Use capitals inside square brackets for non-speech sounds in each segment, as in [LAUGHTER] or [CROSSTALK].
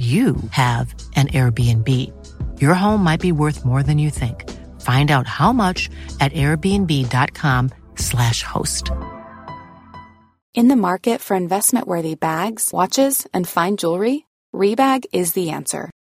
you have an Airbnb. Your home might be worth more than you think. Find out how much at airbnb.com/slash host. In the market for investment worthy bags, watches, and fine jewelry, Rebag is the answer.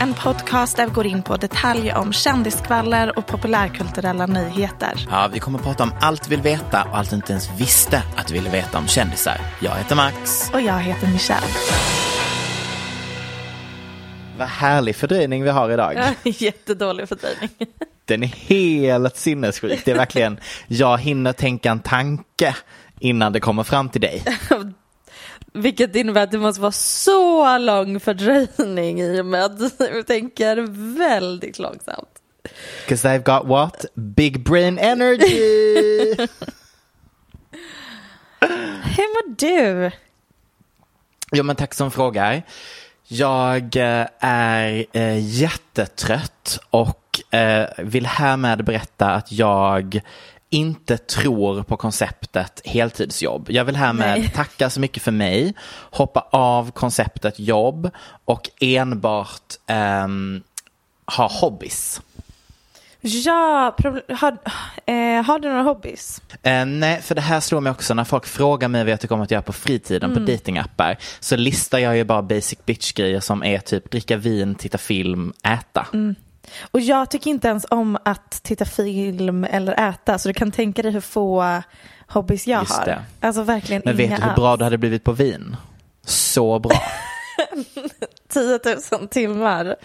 En podcast där vi går in på detaljer om kändiskvaller och populärkulturella nyheter. Ja, vi kommer att prata om allt vi vill veta och allt du inte ens visste att du ville veta om kändisar. Jag heter Max. Och jag heter Michelle. Vad härlig fördröjning vi har idag. [LAUGHS] Jättedålig fördröjning. [LAUGHS] Den är helt sinnessjuk. Det är verkligen, jag hinner tänka en tanke innan det kommer fram till dig. [LAUGHS] Vilket innebär att det måste vara så lång fördröjning i och med att du tänker väldigt långsamt. Because I've got what? Big brain energy! [LAUGHS] Hur mår du? Jo men tack som frågar. Jag eh, är eh, jättetrött och eh, vill härmed berätta att jag inte tror på konceptet heltidsjobb. Jag vill härmed Nej. tacka så mycket för mig, hoppa av konceptet jobb och enbart ehm, ha hobbies. Ja, har, eh, har du några hobbys? Eh, nej, för det här slår mig också när folk frågar mig vad jag tycker om att göra på fritiden på datingappar så listar jag ju bara basic bitch-grejer som är typ dricka vin, titta film, äta. Och jag tycker inte ens om att titta film eller äta så du kan tänka dig hur få hobbys jag Just har. det. Alltså verkligen Men inga vet du hur alls. bra du hade blivit på vin? Så bra. [LAUGHS] 10 000 timmar.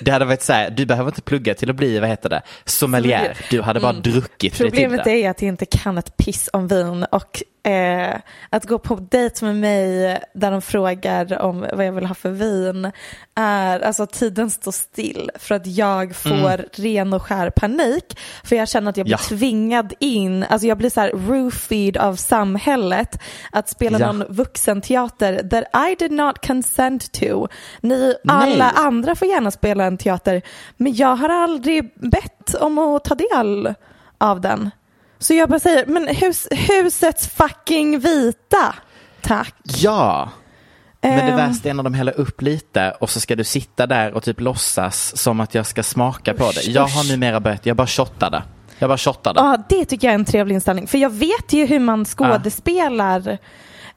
Det hade varit så här, du behöver inte plugga till att bli, vad heter det, sommelier. Du hade bara druckit dig till Problemet det. är att jag inte kan ett piss om vin och eh, att gå på dejt med mig där de frågar om vad jag vill ha för vin är, alltså tiden står still för att jag får ren och skär panik för jag känner att jag blir Mm. Ja. tvingad in, alltså jag blir så här roofied av samhället att spela Ja. någon vuxenteater that I did not consent to. Ni alla Nej. andra får gärna spela en teater men jag har aldrig bett om att ta del av den. Så jag bara säger, men hus, husets fucking vita, tack. Ja. Men det Ehm. värsta är när de häller upp lite och så ska du sitta där och typ låtsas som att jag ska smaka på det. Jag har numera börjat, jag bara shottade. Jag bara shottade. Ja, det tycker jag är en trevlig inställning. För jag vet ju hur man skådespelar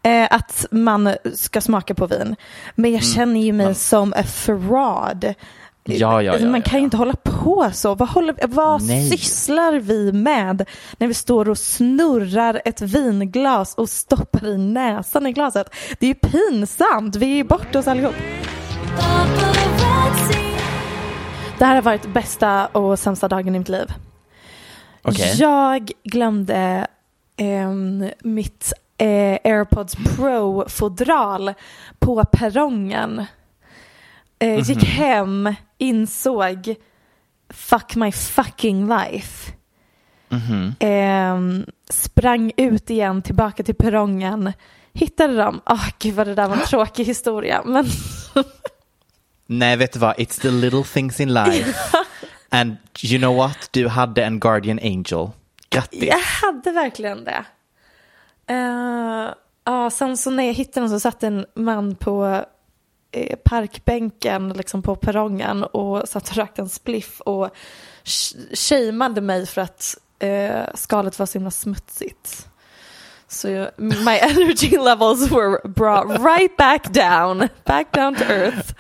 eh, att man ska smaka på vin. Men jag känner ju mig som a fraud. Ja, ja, ja, man kan ju inte hålla på så. Vad, håller, vad Nej. sysslar vi med när vi står och snurrar ett vinglas och stoppar i näsan i glaset? Det är ju pinsamt. Vi är ju bort oss allihop. Det här har varit bästa och sämsta dagen i mitt liv. Okej. Jag glömde ehm, mitt eh, AirPods Pro-fodral på perrongen. Eh, Gick Mhm. hem, insåg fuck my fucking life. Ehm, sprang ut igen, tillbaka till perrongen. Hittade dem. Åh gud vad det där var en [GASPS] tråkig historia. Men [LAUGHS] Nej, vet du vad? It's the little things in life. [LAUGHS] And you know what? Du hade en guardian angel. Grattis. Jag hade verkligen det. Uh, ja, sen så när jag hittade den så satt en man på eh, Eh, parkbänken liksom på perrongen och satt och rökte en spliff och shameade mig för att eh, skalet var så himla smutsigt. Så jag, my [LAUGHS] energy levels were brought right back down, back down to earth.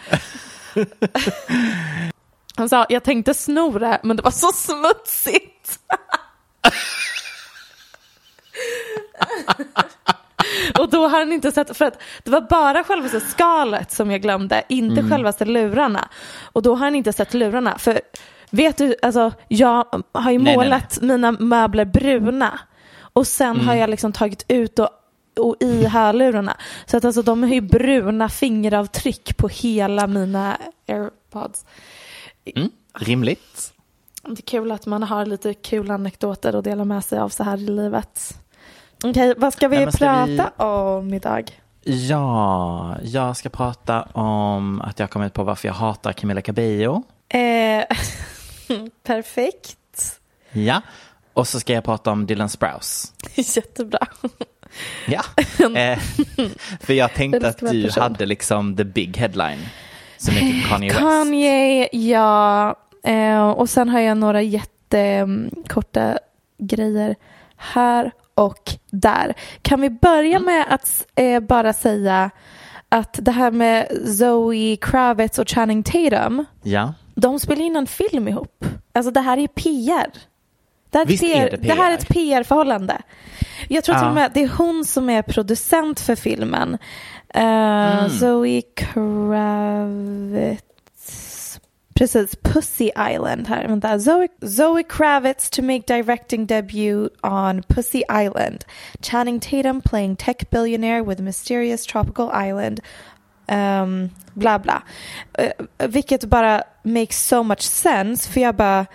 [LAUGHS] Han sa, jag tänkte sno det, men det var så smutsigt. [LAUGHS] [LAUGHS] Och då har han inte sett, för att det var bara själva skalet som jag glömde, inte mm. självaste lurarna. Och då har han inte sett lurarna. För vet du, alltså jag har ju nej, målat nej, nej. mina möbler bruna. Och sen mm. har jag liksom tagit ut och, och i hörlurarna. Så att alltså de har ju bruna fingeravtryck på hela mina airpods. Mm. Rimligt. Det är kul att man har lite kul anekdoter att dela med sig av så här i livet. Okej, okay, vad ska vi ska prata vi... om idag? Ja, jag ska prata om att jag kommit på varför jag hatar Camilla Cabello. Eh, [LAUGHS] perfekt. Ja, och så ska jag prata om Dylan Sprouse. [LAUGHS] Jättebra. Ja, [LAUGHS] eh, för jag tänkte att du person. hade liksom the big headline. Så mycket Kanye West. Kanye, ja. Eh, och sen har jag några jättekorta grejer här och där. Kan vi börja mm. med att eh, bara säga att det här med Zoe Kravitz och Channing Tatum. Ja. De spelar in en film ihop. Alltså det här är PR. Det här, Visst PR, är det, PR. det här är ett PR-förhållande. Jag tror ja. till och med att det är hon som är producent för filmen. Uh, mm. Zoe Kravitz. Precis, Pussy Island här. Vänta. Zoe, Zoe Kravitz to make directing debut on Pussy Island. Channing Tatum playing tech billionaire with mysterious tropical island. Um, bla bla. Uh, vilket bara makes so much sense. För jag bara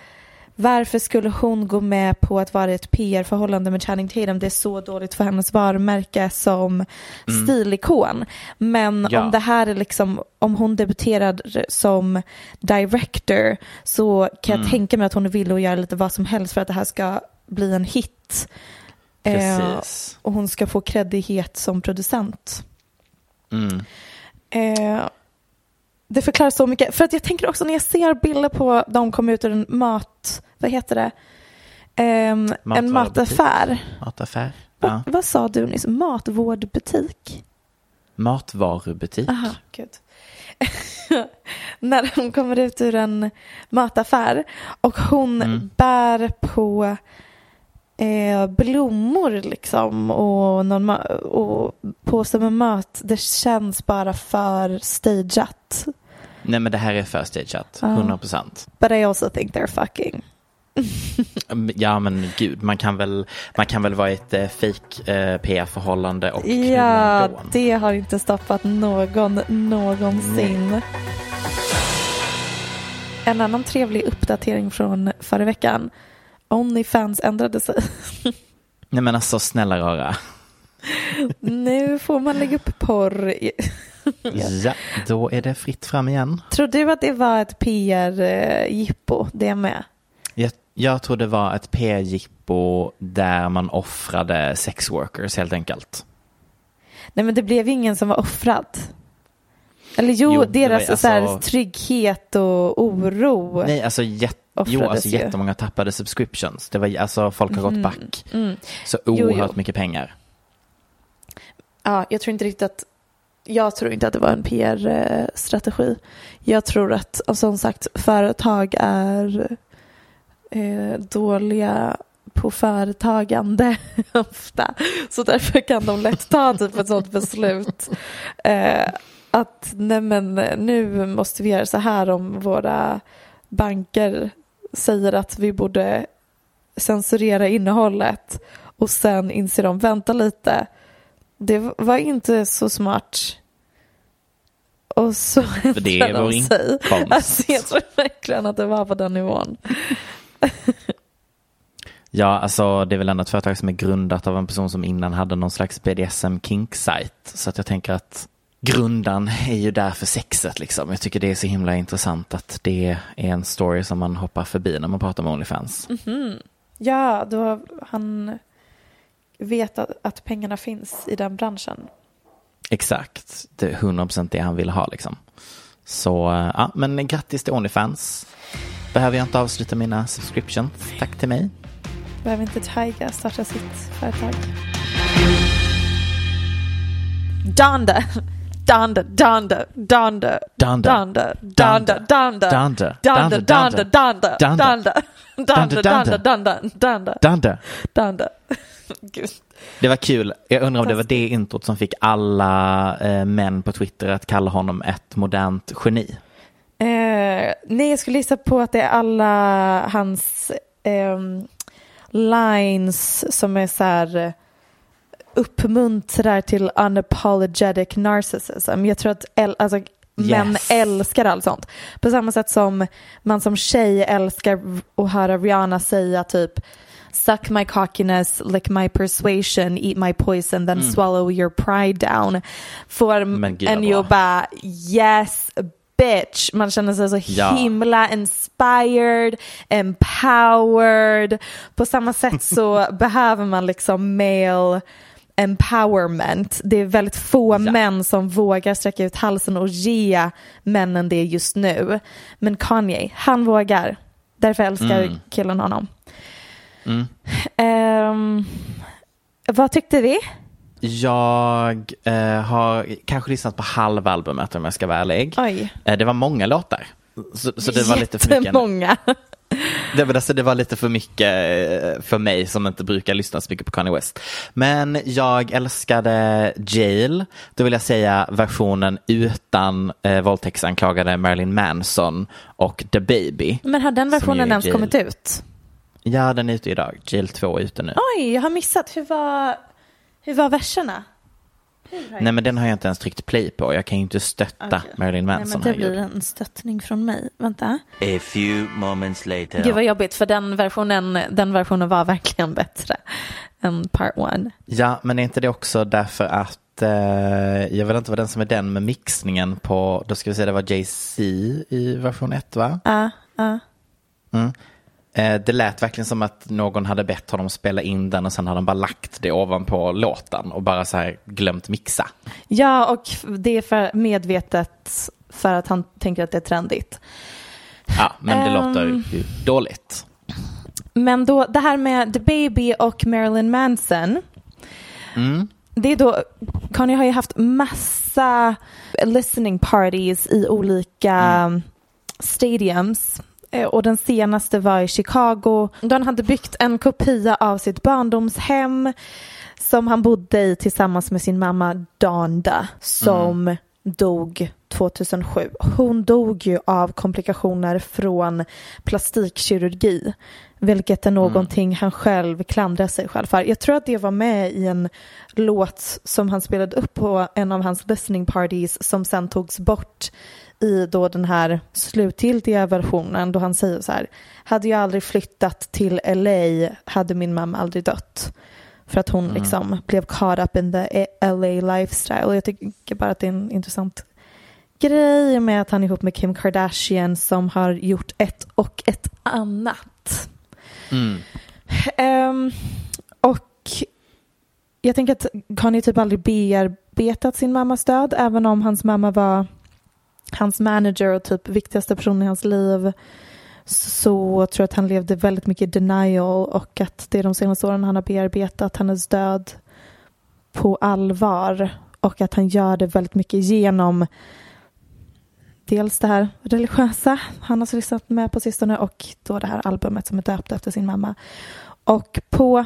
varför skulle hon gå med på att vara i ett PR-förhållande med Channing Tatum? Det är så dåligt för hennes varumärke som mm. stilikon. Men ja. om det här är liksom, om hon debuterar som director så kan mm. jag tänka mig att hon är villig att göra lite vad som helst för att det här ska bli en hit. Eh, och hon ska få kreddighet som producent. Mm. Eh, det förklarar så mycket. För att jag tänker också när jag ser bilder på de kom ut ur en mat, vad heter det? Um, en mataffär. Mataffär. Ja. vad sa du nyss? Matvårdbutik? Matvarubutik. Aha, gud. [LAUGHS] när de kommer ut ur en mataffär och hon mm. bär på eh, blommor liksom och, någon och påse med mat. Det känns bara för stageat. Nej men det här är för stageat, uh, 100%. But I also think they're fucking. Ja men gud, man kan väl, man kan väl vara i ett eh, fake eh, PR-förhållande och Ja, det har inte stoppat någon någonsin. Nej. En annan trevlig uppdatering från förra veckan. Onlyfans ändrade sig. [LAUGHS] Nej men alltså snälla rara. nu får man lägga upp porr. ja, då är det fritt fram igen. Tror du att det var ett PR-jippo, det med? Jag, jag tror det var ett PR-jippo där man offrade sexworkers helt enkelt. Nej men det blev ingen som var offrad. Eller jo, jo deras alltså... så här, trygghet och oro. Nej, alltså, jät... jo, alltså ju. jättemånga tappade subscriptions. Det var, alltså, folk har mm. gått back. Mm. Så oerhört jo, jo. mycket pengar. Ja, jag tror inte riktigt att jag tror inte att det var en PR-strategi. Jag tror att, som sagt, företag är eh, dåliga på företagande [LAUGHS] ofta. Så därför kan de lätt ta typ ett sådant beslut. Eh, att nej men, nu måste vi göra så här om våra banker säger att vi borde censurera innehållet och sen inser de, vänta lite, det var inte så smart. Och så är vår inkomst. Alltså, jag tror verkligen att det var på den nivån. [LAUGHS] ja, alltså det är väl ändå ett företag som är grundat av en person som innan hade någon slags BDSM kink-sajt. Så att jag tänker att grundan är ju där för sexet liksom. Jag tycker det är så himla intressant att det är en story som man hoppar förbi när man pratar med Onlyfans. Mm. Ja, då han vet att, att pengarna finns i den branschen. Exakt, det är 100% det han ville ha liksom. Så eh, ja, men grattis till Onlyfans. Behöver jag inte avsluta mina subscriptions. Tack till mig. Behöver inte Tyga starta sitt företag? Donda, Donda. Donda, Donda, Donda, Donda. Donda, Donda, Donda, Donda. Donda, Donda, Donda, Donda, Donda, Donda. Donda. Gud. Det var kul. Jag undrar om det var det introt som fick alla eh, män på Twitter att kalla honom ett modernt geni. Eh, nej, jag skulle gissa på att det är alla hans ehm, lines som är så här eh, uppmuntrar till unapologetic narcissism. Jag tror att äl- alltså, män Yes. älskar allt sånt. På samma sätt som man som tjej älskar att höra Rihanna säga typ Suck my cockiness, lick my persuasion, eat my poison, then swallow your pride down. Får en ju bara yes bitch. Man känner sig så Ja. himla inspired, empowered. På samma sätt [LAUGHS] så behöver man liksom male empowerment. Det är väldigt få män som vågar sträcka ut halsen och ge männen det just nu. Men Kanye, han vågar. Därför älskar Mm. killen honom. Mm. Ehm, vad tyckte vi? Jag eh, har kanske lyssnat på halva albumet om jag ska vara ärlig. Eh, det var många låtar. Så, så det var lite för mycket. jättemånga. [LAUGHS] Det, var- alltså, det var lite för mycket eh, för mig som inte brukar lyssna så mycket på Kanye West. Men jag älskade Jail. Då vill jag säga versionen utan eh, våldtäktsanklagade Marilyn Manson och The Baby. Men har den versionen ens kommit ut? Ja, den är ute idag. Jail 2 är ute nu. Oj, jag har missat. Hur var, hur var verserna? Nej, men den har jag inte ens tryckt play på. Jag kan ju inte stötta Okej. Marilyn Nej, Manson. men det blir en stöttning från mig. Vänta. A few moments later. Gud vad jobbigt för den versionen, den versionen var verkligen bättre än part one. Ja, men är inte det också därför att eh, jag vet inte vad den som är den med mixningen på, då ska vi säga det var Jay-Z i version 1 va? Ja, ja. Mm. Eh, det lät verkligen som att någon hade bett honom spela in den och sen hade han bara lagt det ovanpå låten och bara så här glömt mixa. ja, och det är för medvetet för att han tänker att det är trendigt. Ja, men det Ehm. låter ju dåligt. Men då, det här med The Baby och Marilyn Manson. Mm. Det är då, Kanye har ju haft massa listening parties i olika stadiums. Eh, Och den senaste var i Chicago. Han hade byggt en kopia av sitt barndomshem som han bodde i tillsammans med sin mamma Donda som dog 2007. Hon dog ju av komplikationer från plastikkirurgi. Vilket är någonting han själv klandrar sig själv för. Jag tror att det var med i en låt som han spelade upp på en av hans listening parties som sen togs bort i då den här slutgiltiga versionen då han säger så här. Hade jag aldrig flyttat till LA hade min mamma aldrig dött. För att hon liksom blev caught up in the LA lifestyle. Och jag tycker bara att det är en intressant grej med att han är ihop med Kim Kardashian som har gjort ett och ett annat. Mm. Ehm, och jag tänker att Kanye typ aldrig bearbetat sin mammas död även om hans mamma var hans manager och typ viktigaste person i hans liv så tror jag att han levde väldigt mycket i denial och att det är de senaste åren han har bearbetat hennes död på allvar och att han gör det väldigt mycket genom dels det här religiösa han har lyssnat med på sistone och då det här albumet som är döpt efter sin mamma. Och på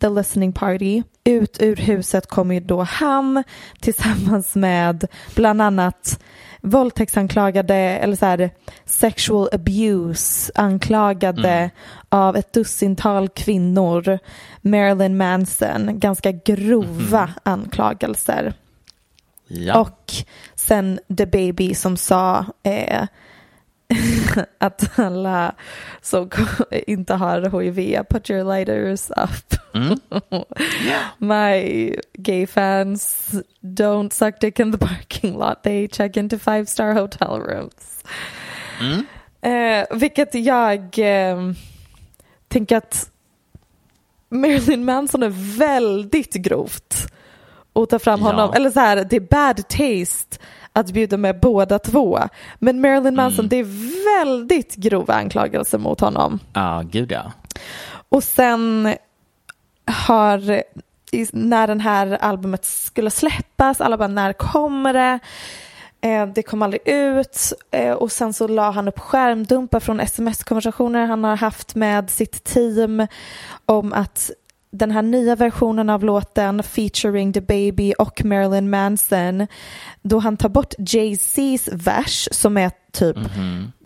The Listening Party, ut ur huset kommer ju då han tillsammans med bland annat våldtäktsanklagade eller så här sexual abuse anklagade av ett dussintal kvinnor. Marilyn Manson, ganska grova anklagelser. Ja. Och sen The Baby som sa eh, [LAUGHS] att alla som inte har hiv, put your lighters up. [LAUGHS] My gay fans don't suck dick in the parking lot, they check into five star hotel rooms. Eh, vilket jag eh, tänker att Marilyn Manson är väldigt grovt att ta fram Ja. honom. Eller så här, det är bad taste att bjuda med båda två. Men Marilyn Manson, det är väldigt grova anklagelser mot honom. Ja, gud ja. Och sen har, när den här albumet skulle släppas, alla bara när kommer det? Eh, det kom aldrig ut eh, och sen så la han upp skärmdumpar från sms-konversationer han har haft med sitt team om att den här nya versionen av låten featuring The Baby och Marilyn Manson då han tar bort Jay-Z's vers som är typ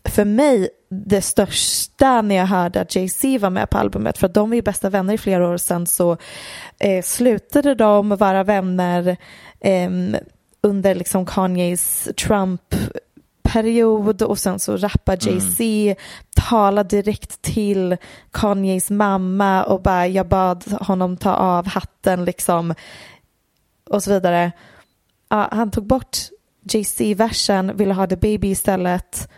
för mig det största när jag hörde att Jay-Z var med på albumet för att de var ju bästa vänner i flera år sedan så eh, slutade de vara vänner ehm, under liksom Kanyes Trump period och sen så rappar Jay-Z, talar direkt till Kanyes mamma och bara jag bad honom ta av hatten liksom. Och så vidare. Ja, han tog bort Jay-Z-versen, ville ha The Baby istället.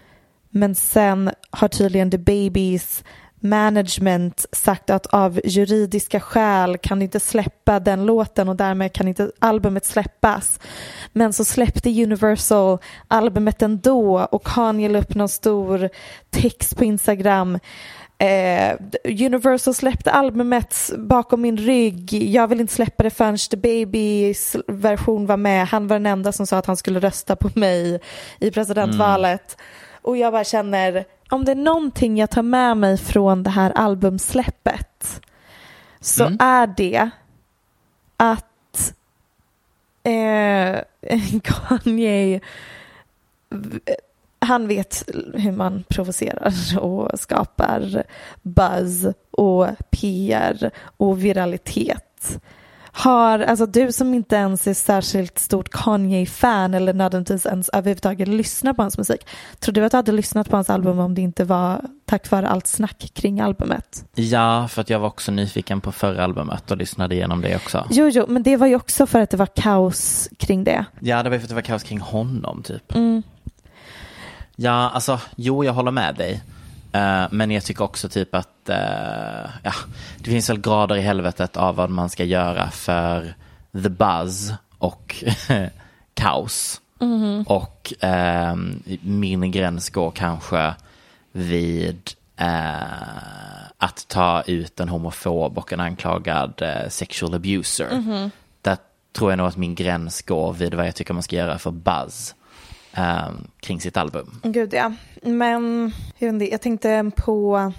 Men sen har tydligen The Babys management sagt att av juridiska skäl kan inte släppa den låten och därmed kan inte albumet släppas. Men så släppte Universal albumet ändå och Kanye la upp någon stor text på Instagram. Eh, Universal släppte albumet bakom min rygg. Jag vill inte släppa det förrän The Babys version var med. Han var den enda som sa att han skulle rösta på mig i presidentvalet. Och jag bara känner, om det är någonting jag tar med mig från det här albumsläppet så är det att eh, [LAUGHS] Kanye han vet hur man provocerar och skapar buzz och PR och viralitet. Har, alltså du som inte ens är särskilt stort Kanye-fan eller nödvändigtvis ens överhuvudtaget lyssnar på hans musik. Tror du att du hade lyssnat på hans album om det inte var tack vare allt snack kring albumet? Ja, för att jag var också nyfiken på förra albumet och lyssnade igenom det också. Jo, jo, men det var ju också för att det var kaos kring det. Ja, det var ju för att det var kaos kring honom typ. Mm. Ja, alltså, jo, jag håller med dig. Eh, men jag tycker också typ att, eh, ja, det finns väl grader i helvetet av vad man ska göra för the buzz och [LAUGHS] kaos. Och eh, min gräns går kanske vid eh, att ta ut en homofob och en anklagad eh, sexual abuser. Där tror jag nog att min gräns går vid vad jag tycker man ska göra för buzz eh, kring sitt album. Gud ja. Men jag, inte, jag tänkte på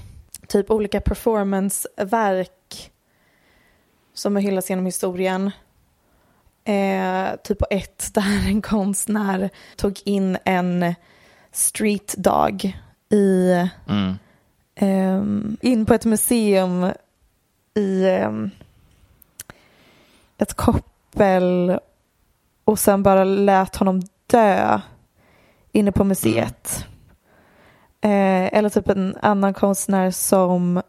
typ olika performanceverk som har hyllats genom historien. Eh, typ på ett [LAUGHS] där en konstnär tog in en street dog i, Mm. ehm, in på ett museum i ehm, ett koppel och sen bara lät honom dö inne på museet. Eh, eller typ en annan konstnär som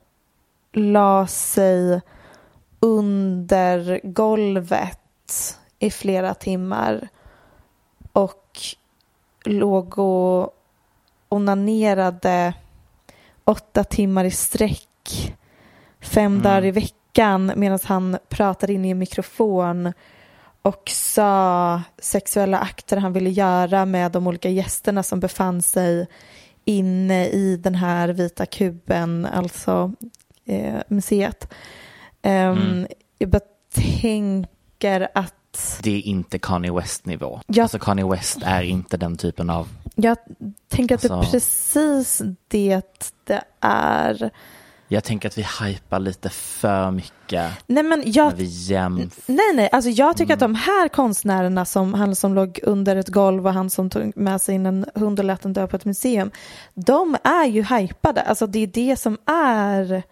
la sig under golvet i flera timmar och låg och onanerade åtta timmar i sträck fem dagar i veckan medan han pratade in i en mikrofon och sa sexuella akter han ville göra med de olika gästerna som befann sig inne i den här vita kuben, alltså eh, museet. Ehm, Jag bara tänker att Det är inte Kanye West-nivå. Ja. Alltså Kanye West är inte den typen av... jag tänker att det är Alltså- precis det det är. Jag tänker att vi hypar lite för mycket Nej men jag, när vi jämför. Nej, nej, alltså jag tycker att Mm. de här konstnärerna, som han som låg under ett golv och han som tog med sig in en hund och lät den dö på ett museum, de är ju hypade. Alltså det är det som är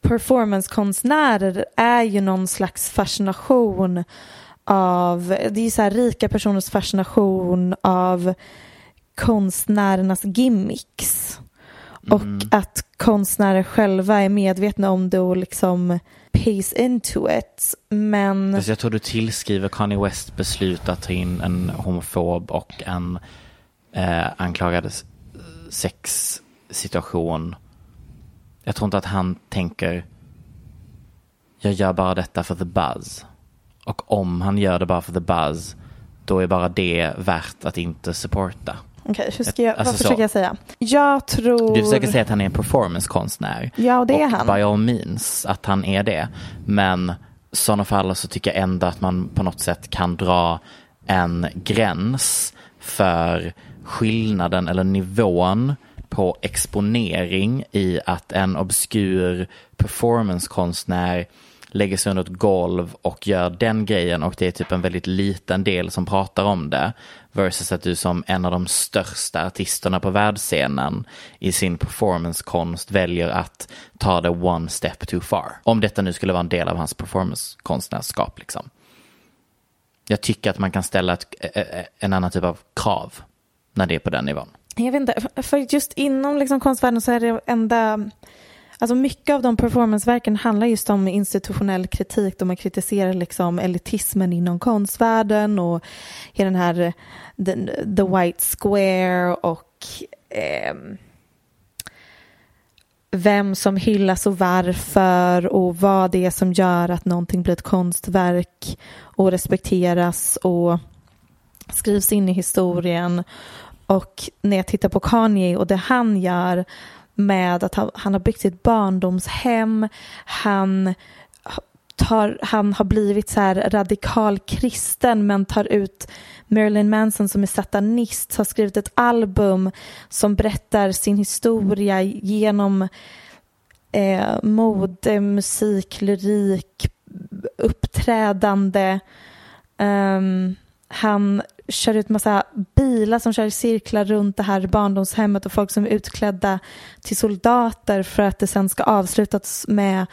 performancekonstnärer, är ju någon slags fascination av, det är så här rika personers fascination av konstnärernas gimmicks. Och att konstnärer själva är medvetna om det och liksom pays into it. Men Fast jag tror du tillskriver Kanye West beslut att ta in en homofob och en eh, anklagad sexsituation. Jag tror inte att han tänker jag gör bara detta för the buzz. Och om han gör det bara för the buzz då är bara det värt att inte supporta. Okej, hur ska jag, Alltså vad så. försöker jag säga? Jag tror... Du försöker säga att han är en performancekonstnär. Ja, och det är och han. by all means att han är det. Men i sådana fall så tycker jag ändå att man på något sätt kan dra en gräns för skillnaden eller nivån på exponering i att en obskur performancekonstnär lägger sig under ett golv och gör den grejen och det är typ en väldigt liten del som pratar om det versus att du som en av de största artisterna på världsscenen i sin performancekonst väljer att ta det one step too far. Om detta nu skulle vara en del av hans performancekonstnärskap liksom. Jag tycker att man kan ställa ett, en annan typ av krav när det är på den nivån. Jag vet inte, för just inom liksom konstvärlden så är det enda... Alltså mycket av de performanceverken handlar just om institutionell kritik. De man kritiserar liksom elitismen inom konstvärlden och i den här the, the white square och eh, vem som hyllas och varför och vad det är som gör att någonting blir ett konstverk och respekteras och skrivs in i historien. Och när jag tittar på Kanye och det han gör med att han, han har byggt sitt barndomshem, han, tar, han har blivit så här radikal kristen men tar ut Marilyn Manson som är satanist, har skrivit ett album som berättar sin historia genom eh, mode, musik, lyrik, uppträdande. Um, han kör ut massa bilar som kör i cirklar runt det här barndomshemmet och folk som är utklädda till soldater för att det sen ska avslutas med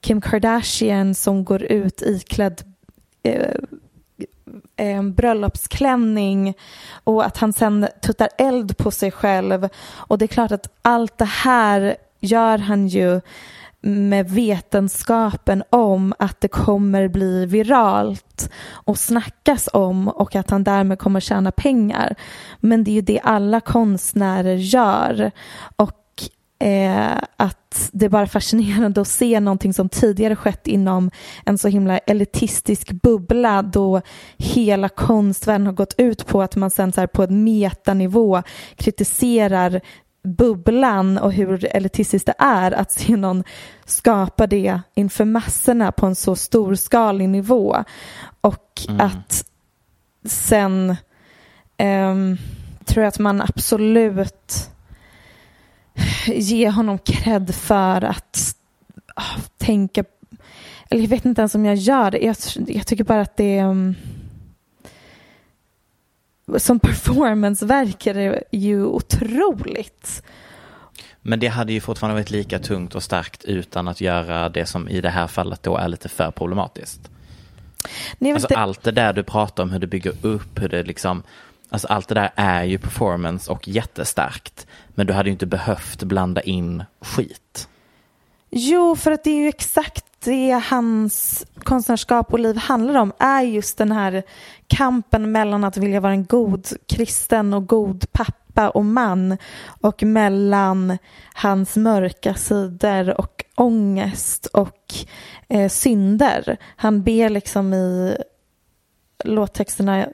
Kim Kardashian som går ut iklädd eh, eh en bröllopsklänning och att han sen tuttar eld på sig själv. Och det är klart att allt det här gör han ju med vetenskapen om att det kommer bli viralt och snackas om och att han därmed kommer tjäna pengar. Men det är ju det alla konstnärer gör. Och eh, att det är bara fascinerande att se någonting som tidigare skett inom en så himla elitistisk bubbla då hela konstvärlden har gått ut på att man sen så här på en metanivå kritiserar bubblan och hur elitistiskt det är att se någon skapa det inför massorna på en så storskalig nivå och att sen ehm, tror jag att man absolut ger honom cred för att ah, tänka eller jag vet inte ens om jag gör det. Jag, jag tycker bara att det är um, som performanceverk är det ju otroligt. Men det hade ju fortfarande varit lika tungt och starkt utan att göra det som i det här fallet då är lite för problematiskt. Nej, Alltså det, allt det där du pratar om, hur du bygger upp, hur det liksom, alltså allt det där är ju performance och jättestarkt. Men du hade ju inte behövt blanda in skit. Jo, för att det är ju exakt det hans konstnärskap och liv handlar om är just den här kampen mellan att vilja vara en god kristen och god pappa och man och mellan hans mörka sidor och ångest och eh, synder. Han ber liksom i låttexterna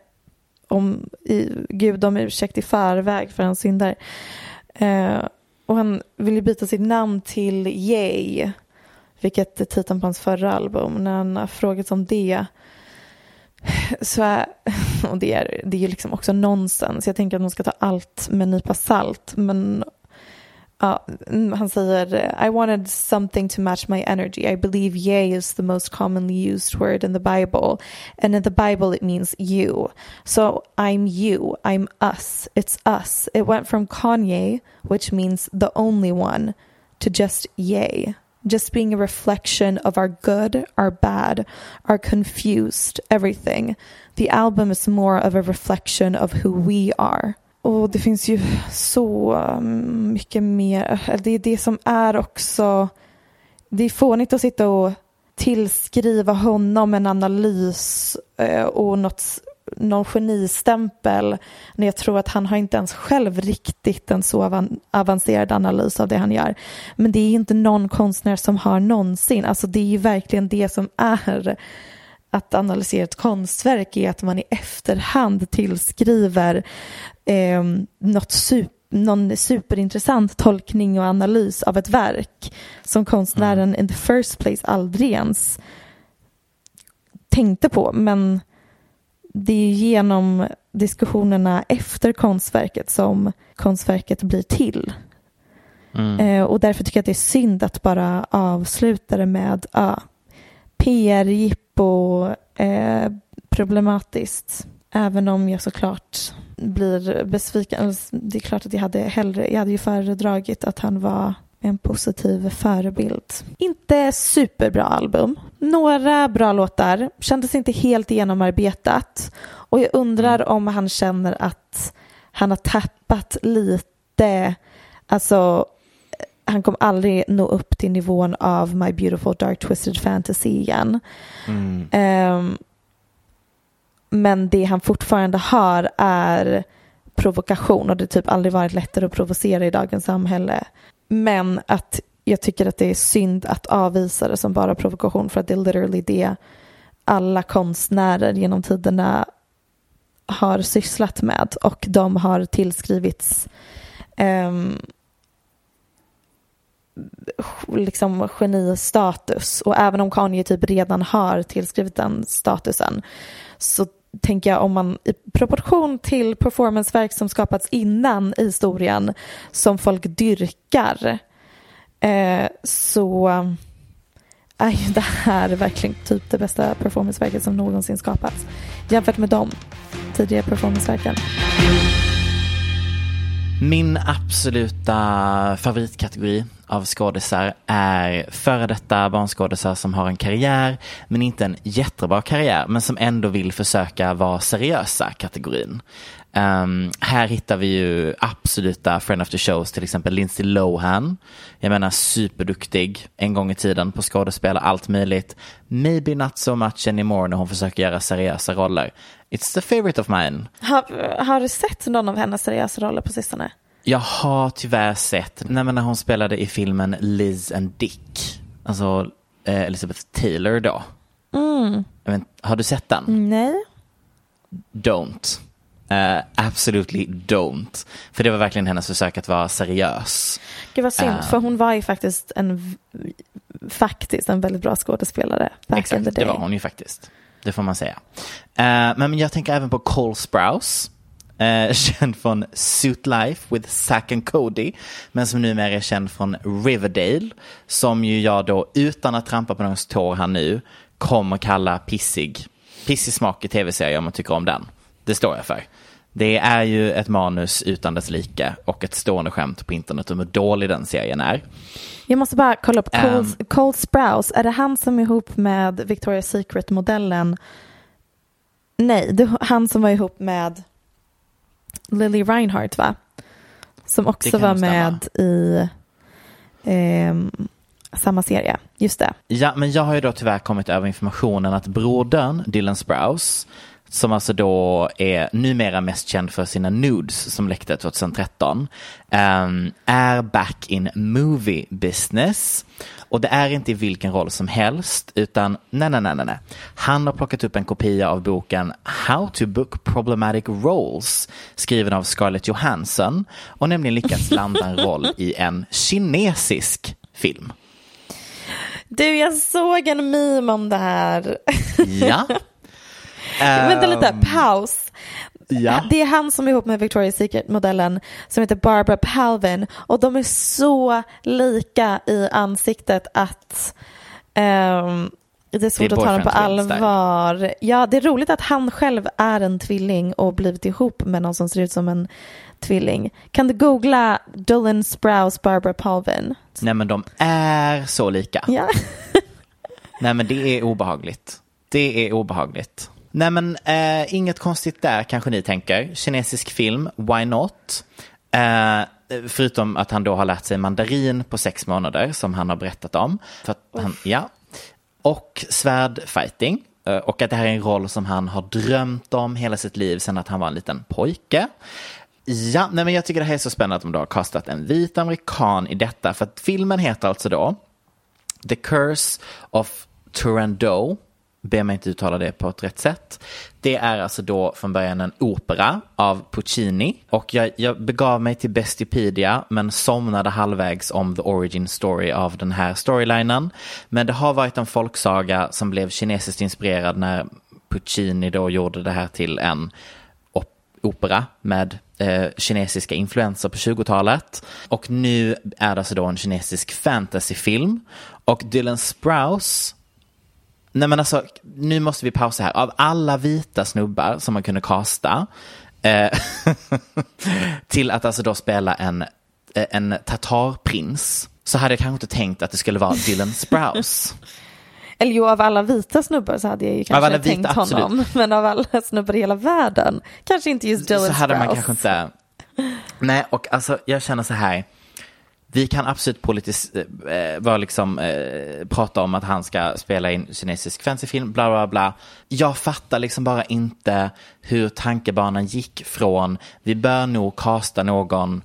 om i, Gud om ursäkt i förväg för hans synder. Eh, och han vill ju byta sitt namn till Yay, vilket är titeln på hans förra album. När han har frågats om det så är, [LAUGHS] och det är, det är ju liksom också nonsens. Jag tänker att man ska ta allt med en nypa salt. Men ja, han säger I wanted something to match my energy. I believe yay is the most commonly used word in the Bible. And in the Bible it means you. So I'm you. I'm us. It's us. It went from Kanye, which means the only one, to just yay. Just being a reflection of our good, our bad, our confused, everything. The album is more of a reflection of who we are. och det finns ju så um, mycket mer. Det är det som är också, det är fånigt att sitta och tillskriva honom en analys eh, och något, någon genistämpel när jag tror att han har inte ens själv riktigt en så avan- avancerad analys av det han gör. Men det är inte någon konstnär som har någonsin, alltså det är ju verkligen det som är att analysera ett konstverk är att man i efterhand tillskriver eh, något super någon superintressant tolkning och analys av ett verk som konstnären in the first place aldrig ens tänkte på. Men det är genom diskussionerna efter konstverket som konstverket blir till. Eh, och därför tycker jag att det är synd att bara avsluta det med ja, PR-jippo, eh, problematiskt. Även om jag såklart blir besviken. Alltså, Det är klart att jag hade hellre, jag hade ju föredragit att han var en positiv förebild. Inte superbra album. Några bra låtar. Kändes inte helt genomarbetat. Och jag undrar om han känner att han har tappat lite, alltså han kommer aldrig nå upp till nivån av My Beautiful Dark Twisted Fantasy igen. Ehm, men det han fortfarande har är provokation och det har typ aldrig varit lättare att provocera i dagens samhälle. Men att jag tycker att det är synd att avvisa det som bara provokation för att det är literally det alla konstnärer genom tiderna har sysslat med och de har tillskrivits um, liksom genistatus. Och även om Kanye typ redan har tillskrivit den statusen så tänker jag om man i proportion till performanceverk som skapats innan i historien som folk dyrkar eh, så är ju det här verkligen typ det bästa performanceverket som någonsin skapats jämfört med de tidigare performanceverken. Min absoluta favoritkategori av skådisar är före detta barnskådisar som har en karriär men inte en jättebra karriär men som ändå vill försöka vara seriösa kategorin. Ehm, här hittar vi ju absoluta friend of the shows, till exempel Lindsay Lohan. Jag menar superduktig en gång i tiden på skådespel, allt möjligt. Maybe not so much anymore när hon försöker göra seriösa roller. It's the favorite of mine. Har, har du sett någon av hennes seriösa roller på sistone? Jag har tyvärr sett, nej, men när hon spelade i filmen Liz and Dick, alltså eh, Elizabeth Taylor då. Jag vet, har du sett den? Nej. Don't. Uh, absolutely don't. För det var verkligen hennes försök att vara seriös. Gud vad synd, Ah. för hon var ju faktiskt en, faktiskt en väldigt bra skådespelare Exakt, det var hon ju faktiskt. Det får man säga. Eh, men jag tänker även på Cole Sprouse. Uh, [LAUGHS] känd från Suit Life with Zack and Cody. Men som numera är känd från Riverdale. Som ju jag då, utan att trampa på någons tår här nu, kommer kalla pissig. Pissig smak i tv-serier om man tycker om den. Det står jag för. Det är ju ett manus utan dess like och ett stående skämt på internet om hur dålig den serien är. Jag måste bara kolla upp Cole, Um. Cole Sprouse. Är det han som är ihop med Victoria's Secret-modellen? Nej, det är han som var ihop med Lily Reinhardt va? Som också var med i ehm, samma serie. Just det. Ja, men jag har ju då tyvärr kommit över informationen att brodern Dylan Sprouse, som alltså då är numera mest känd för sina nudes som läckte 2013, ehm, är back in movie business. Och det är inte i vilken roll som helst, utan nej, nej, nej, nej. Han har plockat upp en kopia av boken How to book problematic roles, skriven av Scarlett Johansson, och nämligen lyckats [LAUGHS] landa en roll i en kinesisk film. Du, jag såg en meme om det här. Ja. [LAUGHS] Vänta lite, Ehm, paus. Ja. Det är han som är ihop med Victoria's Secret-modellen som heter Barbara Palvin och de är så lika i ansiktet att ehm, det är svårt Det är att ta dem på allvar. Ja, det är roligt att han själv är en tvilling och blivit ihop med någon som ser ut som en tvilling. Kan du googla Dylan Sprouse Barbara Palvin? Nej men de är så lika. Ja. [LAUGHS] Nej men det är obehagligt. Det är obehagligt. Nej men eh, inget konstigt där kanske ni tänker. Kinesisk film, why not? Eh, förutom att han då har lärt sig mandarin på sex månader som han har berättat om. Han, ja. Och svärdfighting. Eh, och att det här är en roll som han har drömt om hela sitt liv sedan att han var en liten pojke. Ja, nej men jag tycker det här är så spännande att de då har kastat en vit amerikan i detta. För att filmen heter alltså då The Curse of Turandot. Be mig inte uttala det på ett rätt sätt. Det är alltså då från början en opera av Puccini. Och jag, jag begav mig till Bestipedia men somnade halvvägs om the origin story av den här storylinen. Men det har varit en folksaga som blev kinesiskt inspirerad när Puccini då gjorde det här till en opera med eh, kinesiska influenser på 20-talet. Och nu är det alltså då en kinesisk fantasyfilm. Och Dylan Sprouse Nej men alltså, nu måste vi pausa här. Av alla vita snubbar som man kunde kasta eh, [LAUGHS] till att alltså då spela en, eh, en tatarprins så hade jag kanske inte tänkt att det skulle vara Dylan Sprouse. [LAUGHS] Eller jo, av alla vita snubbar så hade jag ju kanske alla tänkt vita, absolut. honom. [LAUGHS] Men av alla snubbar i hela världen, kanske inte just Dylan så hade man Sprouse. kanske inte... Nej, och alltså jag känner så här. Vi kan absolut politis, eh, vara liksom, eh, prata om att han ska spela in kinesisk fantasyfilm, bla bla bla. Jag fattar liksom bara inte hur tankebanan gick från vi bör nog kasta någon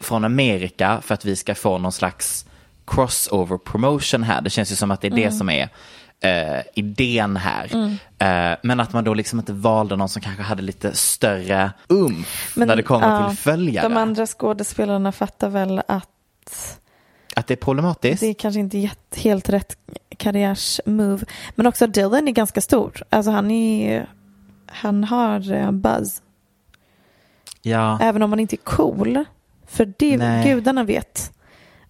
från Amerika för att vi ska få någon slags crossover promotion här. Det känns ju som att det är det som är eh, idén här. Eh, men att man då liksom inte valde någon som kanske hade lite större umf när det kommer ja, till följare. De andra skådespelarna fattar väl att Att det är problematiskt. det är kanske inte helt rätt karriärsmove. Men också Dylan är ganska stor. Alltså han är han har eh, buzz. Ja, Även om han inte är cool. För det Nej. gudarna vet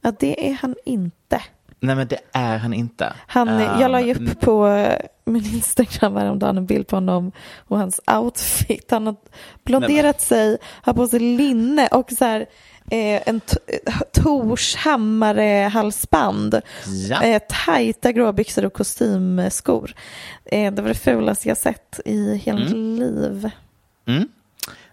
att det är han inte. nej men det är han inte. Han, Um, jag la ju upp på eh, min Instagram häromdagen en bild på honom och hans outfit. Han har blonderat sig, har på sig linne och så här, eh, en eh, Tors hammare halsband. Ja. Eh, tajta grå byxor och kostymskor. Eh, det var det fulaste jag sett i hela mitt liv. Mm.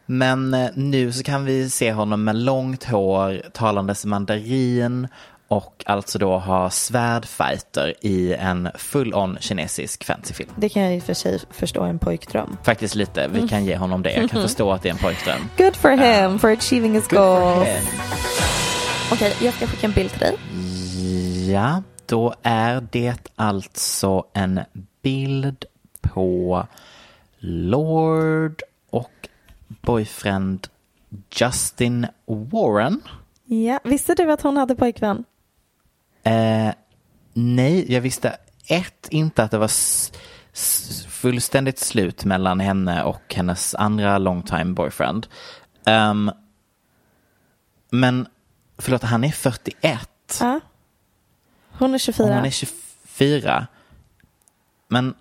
Men eh, nu så kan vi se honom med långt hår, talandes mandarin och alltså då ha svärdfighter i en full-on kinesisk fantasyfilm. Det kan jag i och för sig förstå en pojkdröm. Faktiskt lite, vi kan ge honom det. Jag kan [LAUGHS] förstå att det är en pojkdröm. Good for him for achieving his goals. Okej, jag ska skicka en bild till dig. Ja, då är det alltså en bild på Lord och boyfriend Justin Warren. Ja, visste du att hon hade pojkvän? Eh, nej, jag visste ett, inte att det var fullständigt slut mellan henne och hennes andra long time boyfriend. Ehm, men, förlåt, han är 41. Ja. Hon är Och 24. hon är 24. Men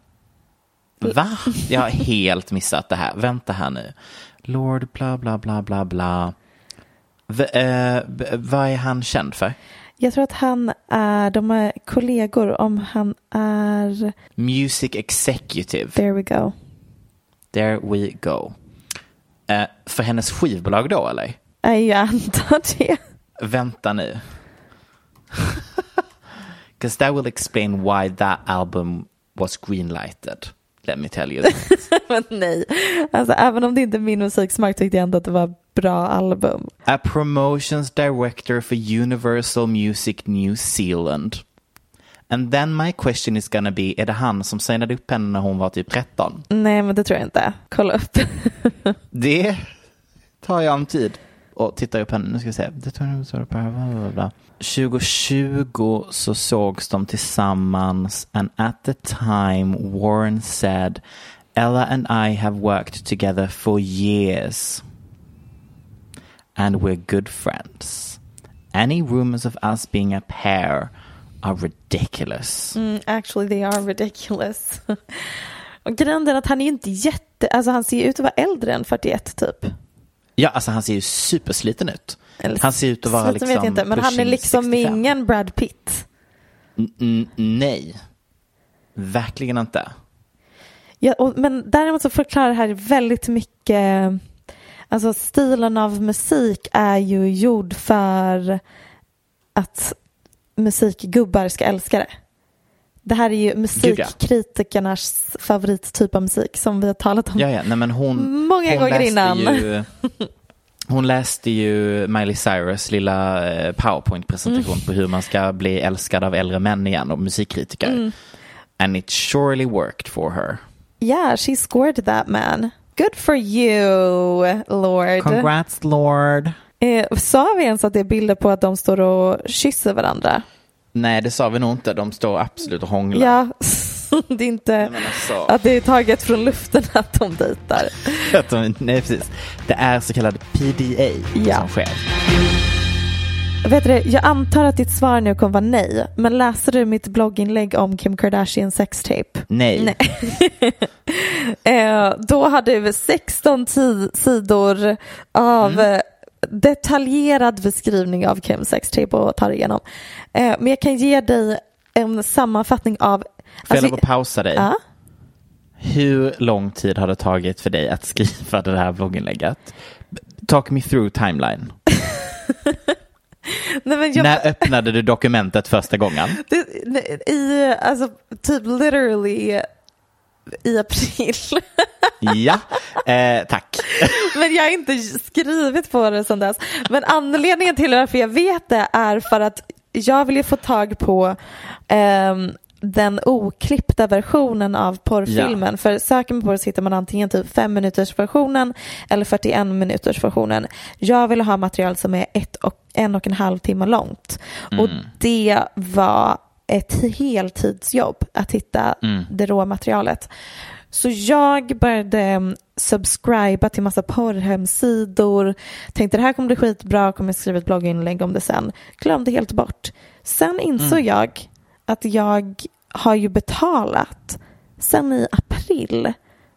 va? Jag har helt missat det här. Vänta här nu. Lord bla bla bla bla bla. V- b- vad är han känd för? Jag tror att han är, de är kollegor om han är, Music Executive. there we go. There we go. Eh, för hennes skivbolag då eller? Jag antar det. Vänta nu. [LAUGHS] Because that will explain why that album was greenlighted. Let me tell you that. [LAUGHS] Men nej, alltså även om det inte är min musiksmak tyckte jag ändå att det var bra album. A promotions director for Universal Music New Zealand. And then my question is gonna be, är det han som signade upp henne när hon var typ 13? Nej, men det tror jag inte. Kolla upp. [LAUGHS] Det tar jag en tid och tittar upp henne. Nu ska vi se. Det tar bla, bla, bla. 2020 så sågs de tillsammans and at the time Warren said Ella and I have worked together for years and we're good friends. Any rumors of us being a pair are ridiculous. Mm, actually they are ridiculous. [LAUGHS] Och är att han är ju inte jätte, alltså han ser ut att vara äldre än 41 typ. Ja, alltså han ser ju supersliten ut. Eller Han ser ut att vara liksom vet jag inte, men han är liksom 65. ingen Brad Pitt. N- nej. Verkligen inte. Ja, och, men däremot så förklarar det här väldigt mycket, alltså stilen av musik är ju gjord för att musikgubbar ska älska det. Det här är ju musikkritikernas favorittyp av musik som vi har talat om Ja, ja, nej men hon, många hon gånger innan. Ju, hon läste ju Miley Cyrus lilla eh, powerpoint-presentation Mm. på hur man ska bli älskad av äldre män igen och musikkritiker. Mm. And it surely worked for her. Yeah, she scored that man. Good for you, Lord. Congrats Lord. Eh, sa vi ens att det är bilder på att de står och kysser varandra? Nej, det sa vi nog inte. De står absolut och hånglar. Ja, [LAUGHS] det är inte alltså. att det är taget från luften [LAUGHS] att de dejtar. [LAUGHS] Att de- Nej, precis. Det är så kallad PDA Ja. som sker. Vet du, jag antar att ditt svar nu kommer vara nej, men läste du mitt blogginlägg om Kim Kardashian sextape? Nej. Nej. [LAUGHS] eh, då hade vi 16 ti- sidor av eh, detaljerad beskrivning av Kims sextape att ta dig igenom. Eh, men jag kan ge dig en sammanfattning av... Får jag alltså, att pausa dig? Ja. Hur lång tid har det tagit för dig att [LAUGHS] skriva det här blogginlägget? Talk me through timeline. [LAUGHS] Nej, jag, När öppnade du dokumentet första gången? det, I, alltså, typ literally i april. Ja, eh, tack. Men jag har inte skrivit på det sedan dess. Men anledningen till varför jag vet det är för att jag vill ju få tag på ehm, den oklippta versionen av porrfilmen. För söker man på det så hittar man antingen typ 5 minuters versionen eller 41 minuters versionen. Jag vill ha material som är ett och, en och en halv timme långt. Och det var ett heltidsjobb att hitta det råmaterialet. Så jag började mm, subscriba till massa porrhemsidor. Tänkte det här kommer bli skitbra, kommer skriva ett blogginlägg om det sen. Glömde helt bort. Sen insåg jag att jag har ju betalat sen i april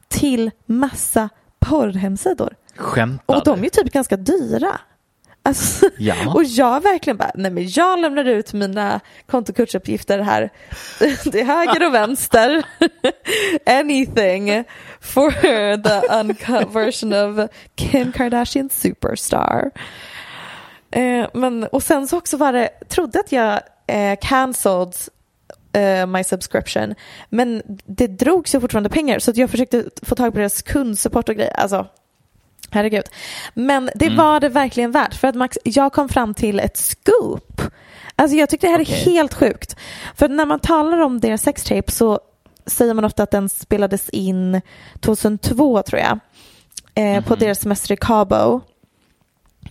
till massa porrhemsidor. Skämtar Och de är ju typ ganska dyra. Alltså, Ja. [LAUGHS] Och jag verkligen bara, nej men jag lämnar ut mina kontokortsuppgifter här [LAUGHS] till höger och vänster. [LAUGHS] Anything for the uncut version of Kim Kardashian superstar. Eh, men, och sen så också var det, trodde att jag eh, cancelled eh, my subscription. Men det drogs ju fortfarande pengar så jag försökte få tag på deras kundsupport och grejer. Alltså, herregud. Men det var det verkligen värt för att Max, jag kom fram till ett scoop. Alltså jag tycker det här är Okej. helt sjukt. För när man talar om deras sextape så säger man ofta att den spelades in 2002 tror jag. Eh, På deras semester i Cabo.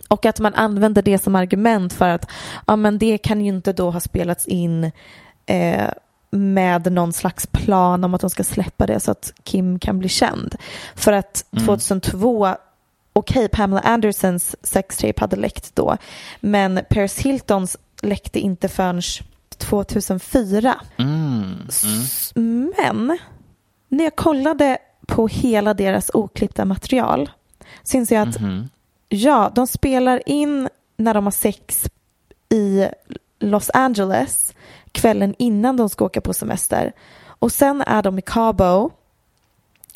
Och att man använder det som argument för att ja, men det kan ju inte då ha spelats in eh, med någon slags plan om att de ska släppa det så att Kim kan bli känd. För att 2002, okej Pamela Andersons sextape hade läckt då, men Paris Hiltons läckte inte förrän 2004. Mm. S- Men när jag kollade på hela deras oklippta material så inser jag att Mhm. ja, de spelar in när de har sex i Los Angeles kvällen innan de ska åka på semester. Och sen är de i Cabo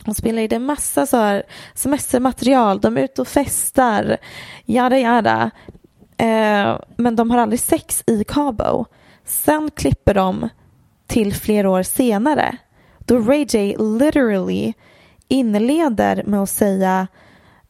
hon spelar in en massa så här semestermaterial. De är ute och festar, jada jada. Eh, men de har aldrig sex i Cabo. Sen klipper de till flera år senare då Ray J literally inleder med att säga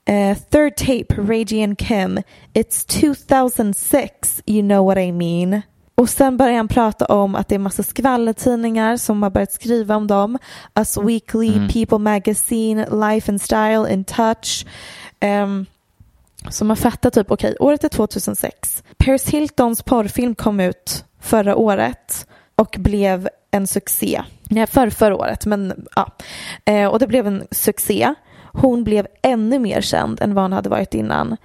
eh, third tape Ray J and Kim it's 2006 you know what I mean och sen börjar han prata om att det är massa skvallertidningar som har börjat skriva om dem Us Weekly, People Magazine, Life and Style, In Touch um, så man fattar typ, okej, året är 2006. Paris Hiltons porrfilm kom ut förra året och blev en succé. Nej, för förra året, men ja. Eh, och det blev en succé. Hon blev ännu mer känd än vad hon hade varit innan.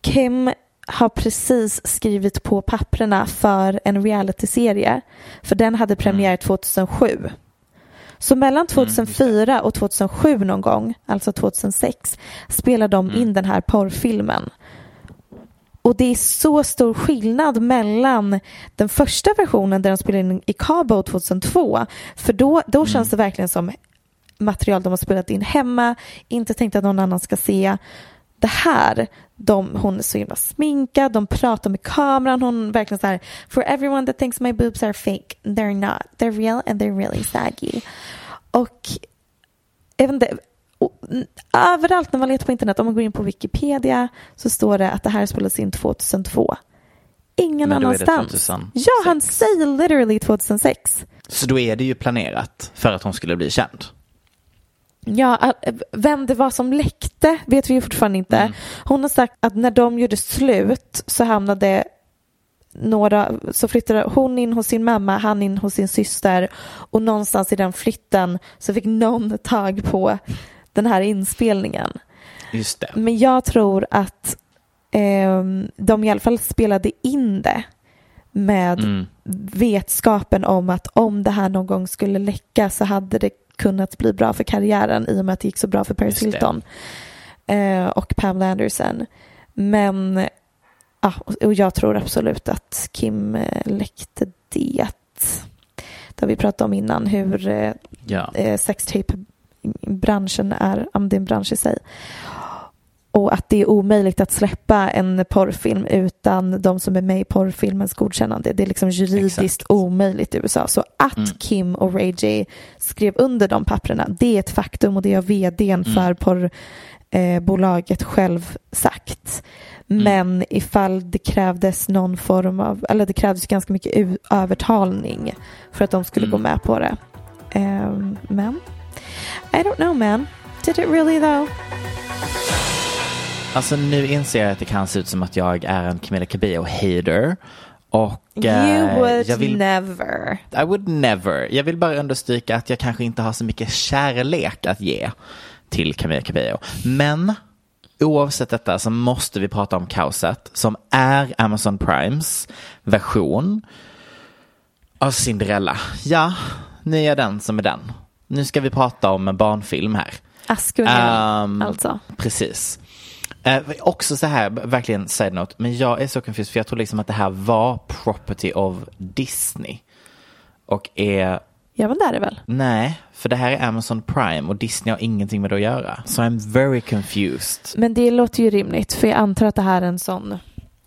Kim har precis skrivit på papprena för en realityserie. För den hade premiär 2007. Så mellan 2004 och 2007 någon gång, alltså 2006, spelar de in den här porrfilmen. Och det är så stor skillnad mellan den första versionen där de spelade in i Cabo 2002. För då, då känns det verkligen som material de har spelat in hemma, inte tänkt att någon annan ska se. Det här, de, hon är så himla sminkad, de pratar med kameran, hon verkligen så här For everyone that thinks my boobs are fake, they're not, they're real and they're really saggy. Och jag vet inte, överallt när man letar på internet, om man går in på Wikipedia så står det att det här spelades in 2002. Ingen Men då annanstans. 2006. Ja, han säger literally 2006. Så då är det ju planerat för att hon skulle bli känd. Ja, äh, vem det var som läckte vet vi fortfarande inte. Mm. Hon har sagt att när de gjorde slut så hamnade några, så flyttade hon in hos sin mamma, han in hos sin syster och någonstans i den flytten så fick någon tag på den här inspelningen. Just det. Men jag tror att ehm, de i alla fall spelade in det med Mm. vetskapen om att om det här någon gång skulle läcka så hade det kunnat bli bra för karriären i och med att det gick så bra för Paris. Hilton eh, och Pamela Anderson. Men ja, och jag tror absolut att Kim eh, läckte det. Det har vi pratat om innan hur eh, Ja. eh, sextape-branschen är, om det är en bransch i sig. Och att det är omöjligt att släppa en porrfilm utan de som är med i porrfilmens godkännande. Det är liksom juridiskt Exakt. omöjligt i USA. Så att Mm. Kim och Ray J skrev under de papperna, det är ett faktum och det har vdn Mm. för porrbolaget själv sagt. Mm. Men ifall det krävdes någon form av, eller det krävdes ganska mycket övertalning för att de skulle Mm. gå med på det. Ehm, men I don't know man. Did it really though? Alltså nu inser jag att det kan se ut som att jag är en Camilla Cabello-hater. Och you eh, would jag vill, never. I would never. Jag vill bara understryka att jag kanske inte har så mycket kärlek att ge till Camilla Cabello. Men oavsett detta så måste vi prata om kaoset som är Amazon Primes version av Cinderella. Ja, nu är jag den som är den. Nu ska vi prata om en barnfilm här. Askungen Um, alltså. Precis. Eh, också så här, verkligen side note, men jag är så confused för jag tror liksom att det här var property of Disney. Och är, Ja men det är det väl. nej, för det här är Amazon Prime och Disney har ingenting med det att göra. Så I'm very confused. Men det låter ju rimligt för jag antar att det här är en sån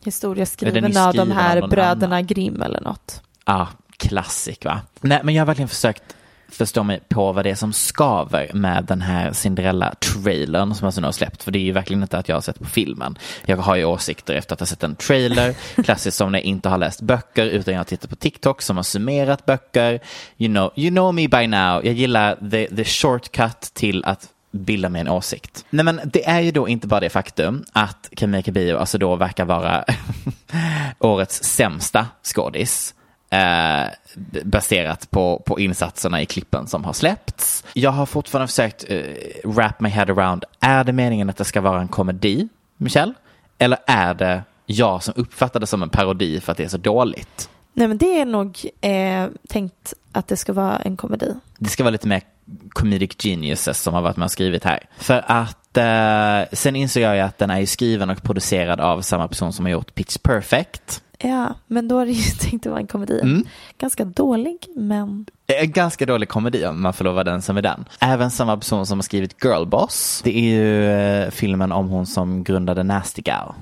historia skriven av de här bröderna annan. Grimm eller något. Ja, klassik va? Nej, men jag har verkligen försökt förstå mig på vad det är som skaver med den här Cinderella-trailern som alltså nu har släppt. För det är ju verkligen inte att jag har sett på filmen. Jag har ju åsikter efter att ha sett en trailer, [LAUGHS] klassiskt som när jag inte har läst böcker utan jag har tittat på TikTok som har summerat böcker. You know, you know me by now. Jag gillar the, the shortcut till att bilda mig en åsikt. Nej men det är ju då inte bara det faktum att Camilla Cabello alltså då verkar vara [LAUGHS] årets sämsta skådis. Eh, baserat på, på insatserna i klippen som har släppts. Jag har fortfarande försökt eh, wrap my head around, är det meningen att det ska vara en komedi, Michelle? Eller är det jag som uppfattar det som en parodi för att det är så dåligt? Nej men det är nog eh, tänkt att det ska vara en komedi. Det ska vara lite mer comedic geniuses som har varit med och skrivit här. För att eh, sen insåg jag ju att den är ju skriven och producerad av samma person som har gjort Pitch Perfect. Ja, men då är det ju [LAUGHS] tänkt att vara en komedi. Mm. Ganska dålig, men En ganska dålig komedi om man får lova den som är den. Även samma person som har skrivit Girlboss. Det är ju eh, filmen om hon som grundade Nasty Gal.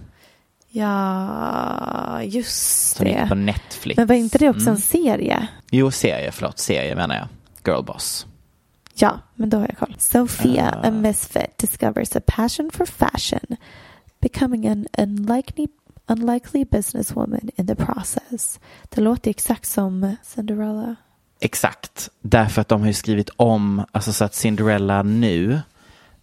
ja, just Som gick på det. Netflix. Men var inte det också Mm. en serie? Jo, serie, förlåt. Serie menar jag. Girlboss. Ja, men då har jag koll. Sophia, Ah. a misfit, discovers a passion for fashion, becoming an unlikely, unlikely businesswoman in the process. Det låter exakt som Cinderella. Exakt. Därför att de har ju skrivit om, alltså så att Cinderella nu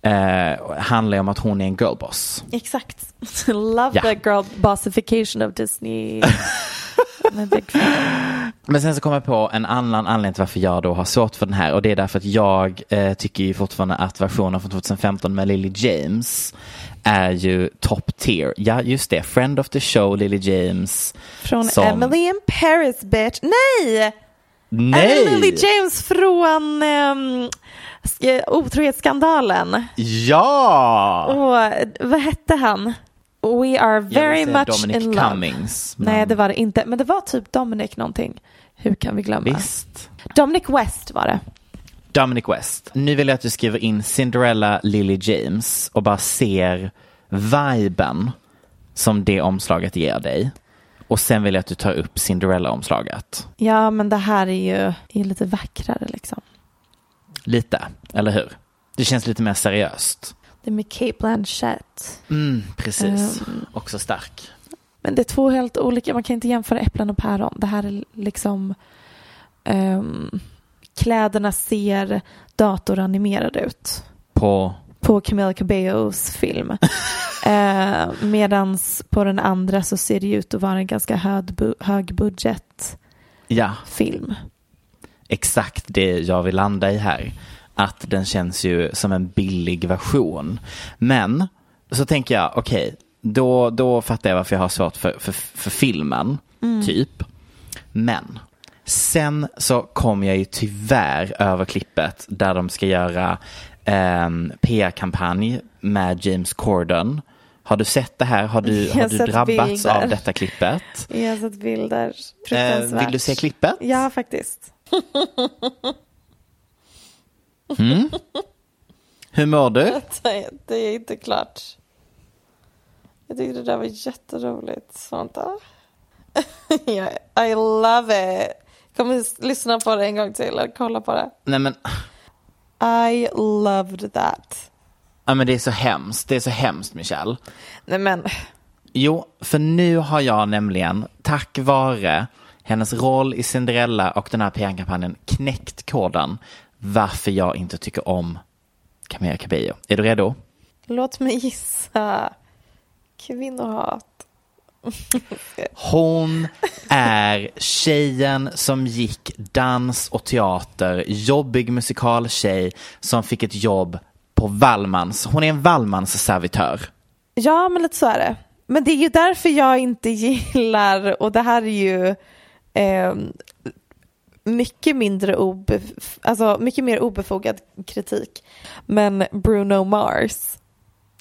eh, handlar ju om att hon är en girlboss. Exakt. [LAUGHS] Love Ja. the girl bossification of Disney. [LAUGHS] Men sen så kommer jag på en annan anledning till varför jag då har svårt för den här och det är därför att jag eh, tycker ju fortfarande att versionen från 2015 med Lily James är ju top tier. Ja, just det. Friend of the show, Lily James. Från Som- Emily in Paris bitch. Nej! Nej! Lily James från um, otrohetsskandalen. Ja! Och vad hette han? We are very much Dominic in love. Cummings. men- Nej, det var det inte. Men det var typ Dominic någonting. Hur kan vi glömma? Visst. Dominic West var det. Dominic West. Nu vill jag att du skriver in Cinderella Lily James och bara ser viben som det omslaget ger dig. Och sen vill jag att du tar upp Cinderella-omslaget. Ja, men det här är ju är lite vackrare liksom. Lite, eller hur? Det känns lite mer seriöst. Det är med Kate Blanchett. Mm, precis. Ehm. Också stark. Men det är två helt olika, man kan inte jämföra äpplen och päron. Det här är liksom ehm, kläderna ser datoranimerade ut På, på Camila Cabellos film. [LAUGHS] eh, medans på den andra så ser det ut att vara en ganska hög, bu- högbudget ja, film. exakt det jag vill landa i här. Att den känns ju som en billig version. Men så tänker jag, okej, då, då fattar jag varför jag har svårt för, för, för filmen, typ. Men sen så kom jag ju tyvärr över klippet där de ska göra en PR-kampanj med James Corden. Har du sett det här? Har du, [LAUGHS] har du drabbats bilder. av detta klippet? Jag har sett bilder. Eh, vill du se klippet? Ja, faktiskt. [LAUGHS] Hur mår du? [LAUGHS] Det är inte klart. Jag tyckte det där var jätteroligt. Ja, I love it. Kommer lyssna på det en gång till eller kolla på det. Nej men, I loved that. ja, men det är så hemskt. Det är så hemskt Michelle. Nej men, Jo, för nu har jag nämligen, tack vare hennes roll i Cinderella och den här PR-kampanjen, knäckt koden varför jag inte tycker om Camilla Cabello. Är du redo? låt mig gissa. Kvinnohat. Hon är tjejen som gick dans och teater, jobbig musikaltjej som fick ett jobb på Wallmans. Hon är en Wallmans servitör. Ja, men lite så är det. Men det är ju därför jag inte gillar, och det här är ju eh, mycket mindre obef- alltså mycket mer obefogad kritik. Men Bruno Mars.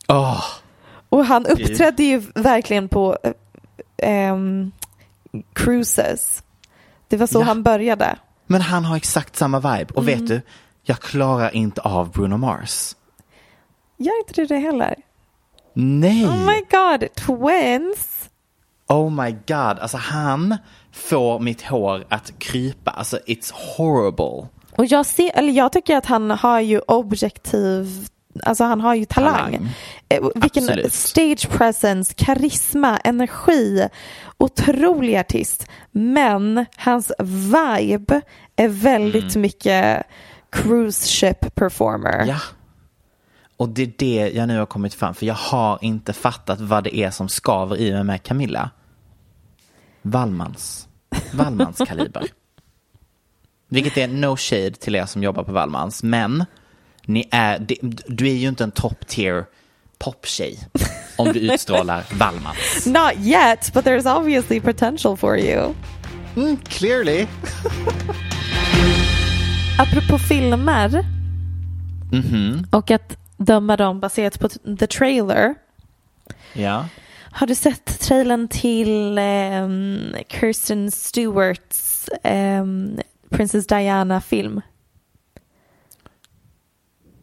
Åh, Och han uppträdde ju verkligen på ehm, cruises. Det var så Ja. han började. men han har exakt samma vibe. Och vet du, jag klarar inte av Bruno Mars. Gör inte du det heller? Nej! Oh my god, twins! Oh my god, alltså han får mitt hår att krypa. Alltså it's horrible. Och jag, ser, eller jag tycker att han har ju objektiv, alltså han har ju talang. Talang. Eh, Vilken Absolut. stage presence, karisma, energi. Otrolig artist. Men hans vibe är väldigt mycket cruise ship performer. Mm. Ja. Och det är det jag nu har kommit fram för jag har inte fattat vad det är som skaver i mig med Camilla. Wallmans. Wallmans kaliber. [LAUGHS] Vilket är no shade till er som jobbar på Wallmans. Men ni är, det- du är ju inte en top tier poptjej om du utstrålar [LAUGHS] Wallmans. Not yet, but there's obviously potential for you. Mm, clearly. [LAUGHS] Apropå filmer Mhm. och att döma dem baserat på the trailer. Ja. Har du sett trailern till ehm, Kirsten Stewarts ehm, Princess Diana-film?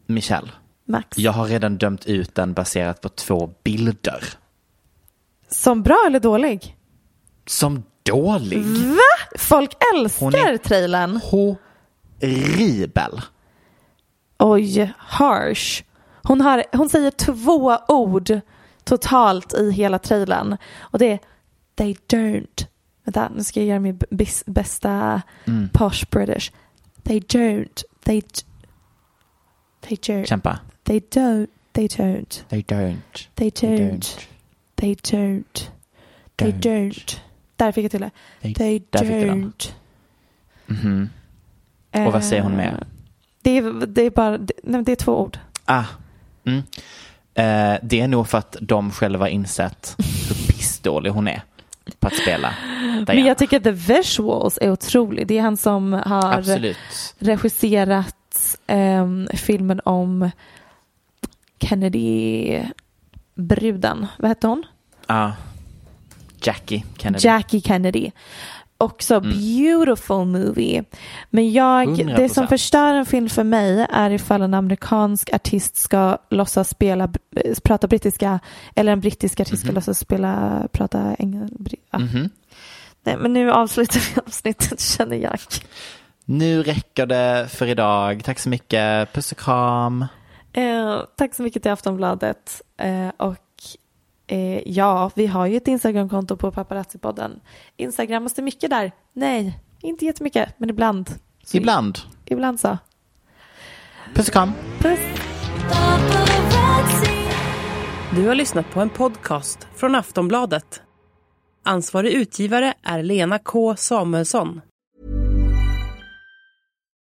Michelle, Max? jag har redan dömt ut den baserat på två bilder. Som bra eller dålig? Som dålig. Folk älskar Hon är- trailern. Horribel. Oj, harsh. Hon, har, hon säger två ord totalt i hela trailern. Och det är they don't. Vänta, nu ska jag göra min bästa Mm. posh british. They don't. They, they don't. Kämpa. They don't. They don't. They don't. They don't. They don't. They Don't. Där fick jag till det. They- don't. Mhm. Och vad säger hon Eh, mer? Det är, det är bara, det, nej, det är två ord. Ah. Mm. Eh, det är nog för att de själva insett hur pissdålig hon är på att spela Men Diana. jag tycker att the visuals är otrolig. Det är han som har Absolut. regisserat ehm, filmen om Kennedy-bruden. Vad hette hon? Ah. Jackie Kennedy. Jackie Kennedy. också beautiful movie. Men jag, det 100%. som förstör en film för mig är ifall en amerikansk artist ska låtsas spela, eh, prata brittiska eller en brittisk artist ska låtsas spela, prata engelska. Mhm. Nej, men nu avslutar vi avsnittet [LAUGHS] känner jag. Nu räcker det för idag. Tack så mycket. Puss och kram. Eh, tack så mycket till Aftonbladet. Eh, och eh, ja, vi har ju ett Instagramkonto på Paparazzi-podden. Instagrammas det mycket där? Nej, inte jättemycket, men ibland. Så, Ibland. Ibland så. Puss och kram. Puss. Du har lyssnat på en podcast från Aftonbladet. Ansvarig utgivare är Lena K Samuelsson.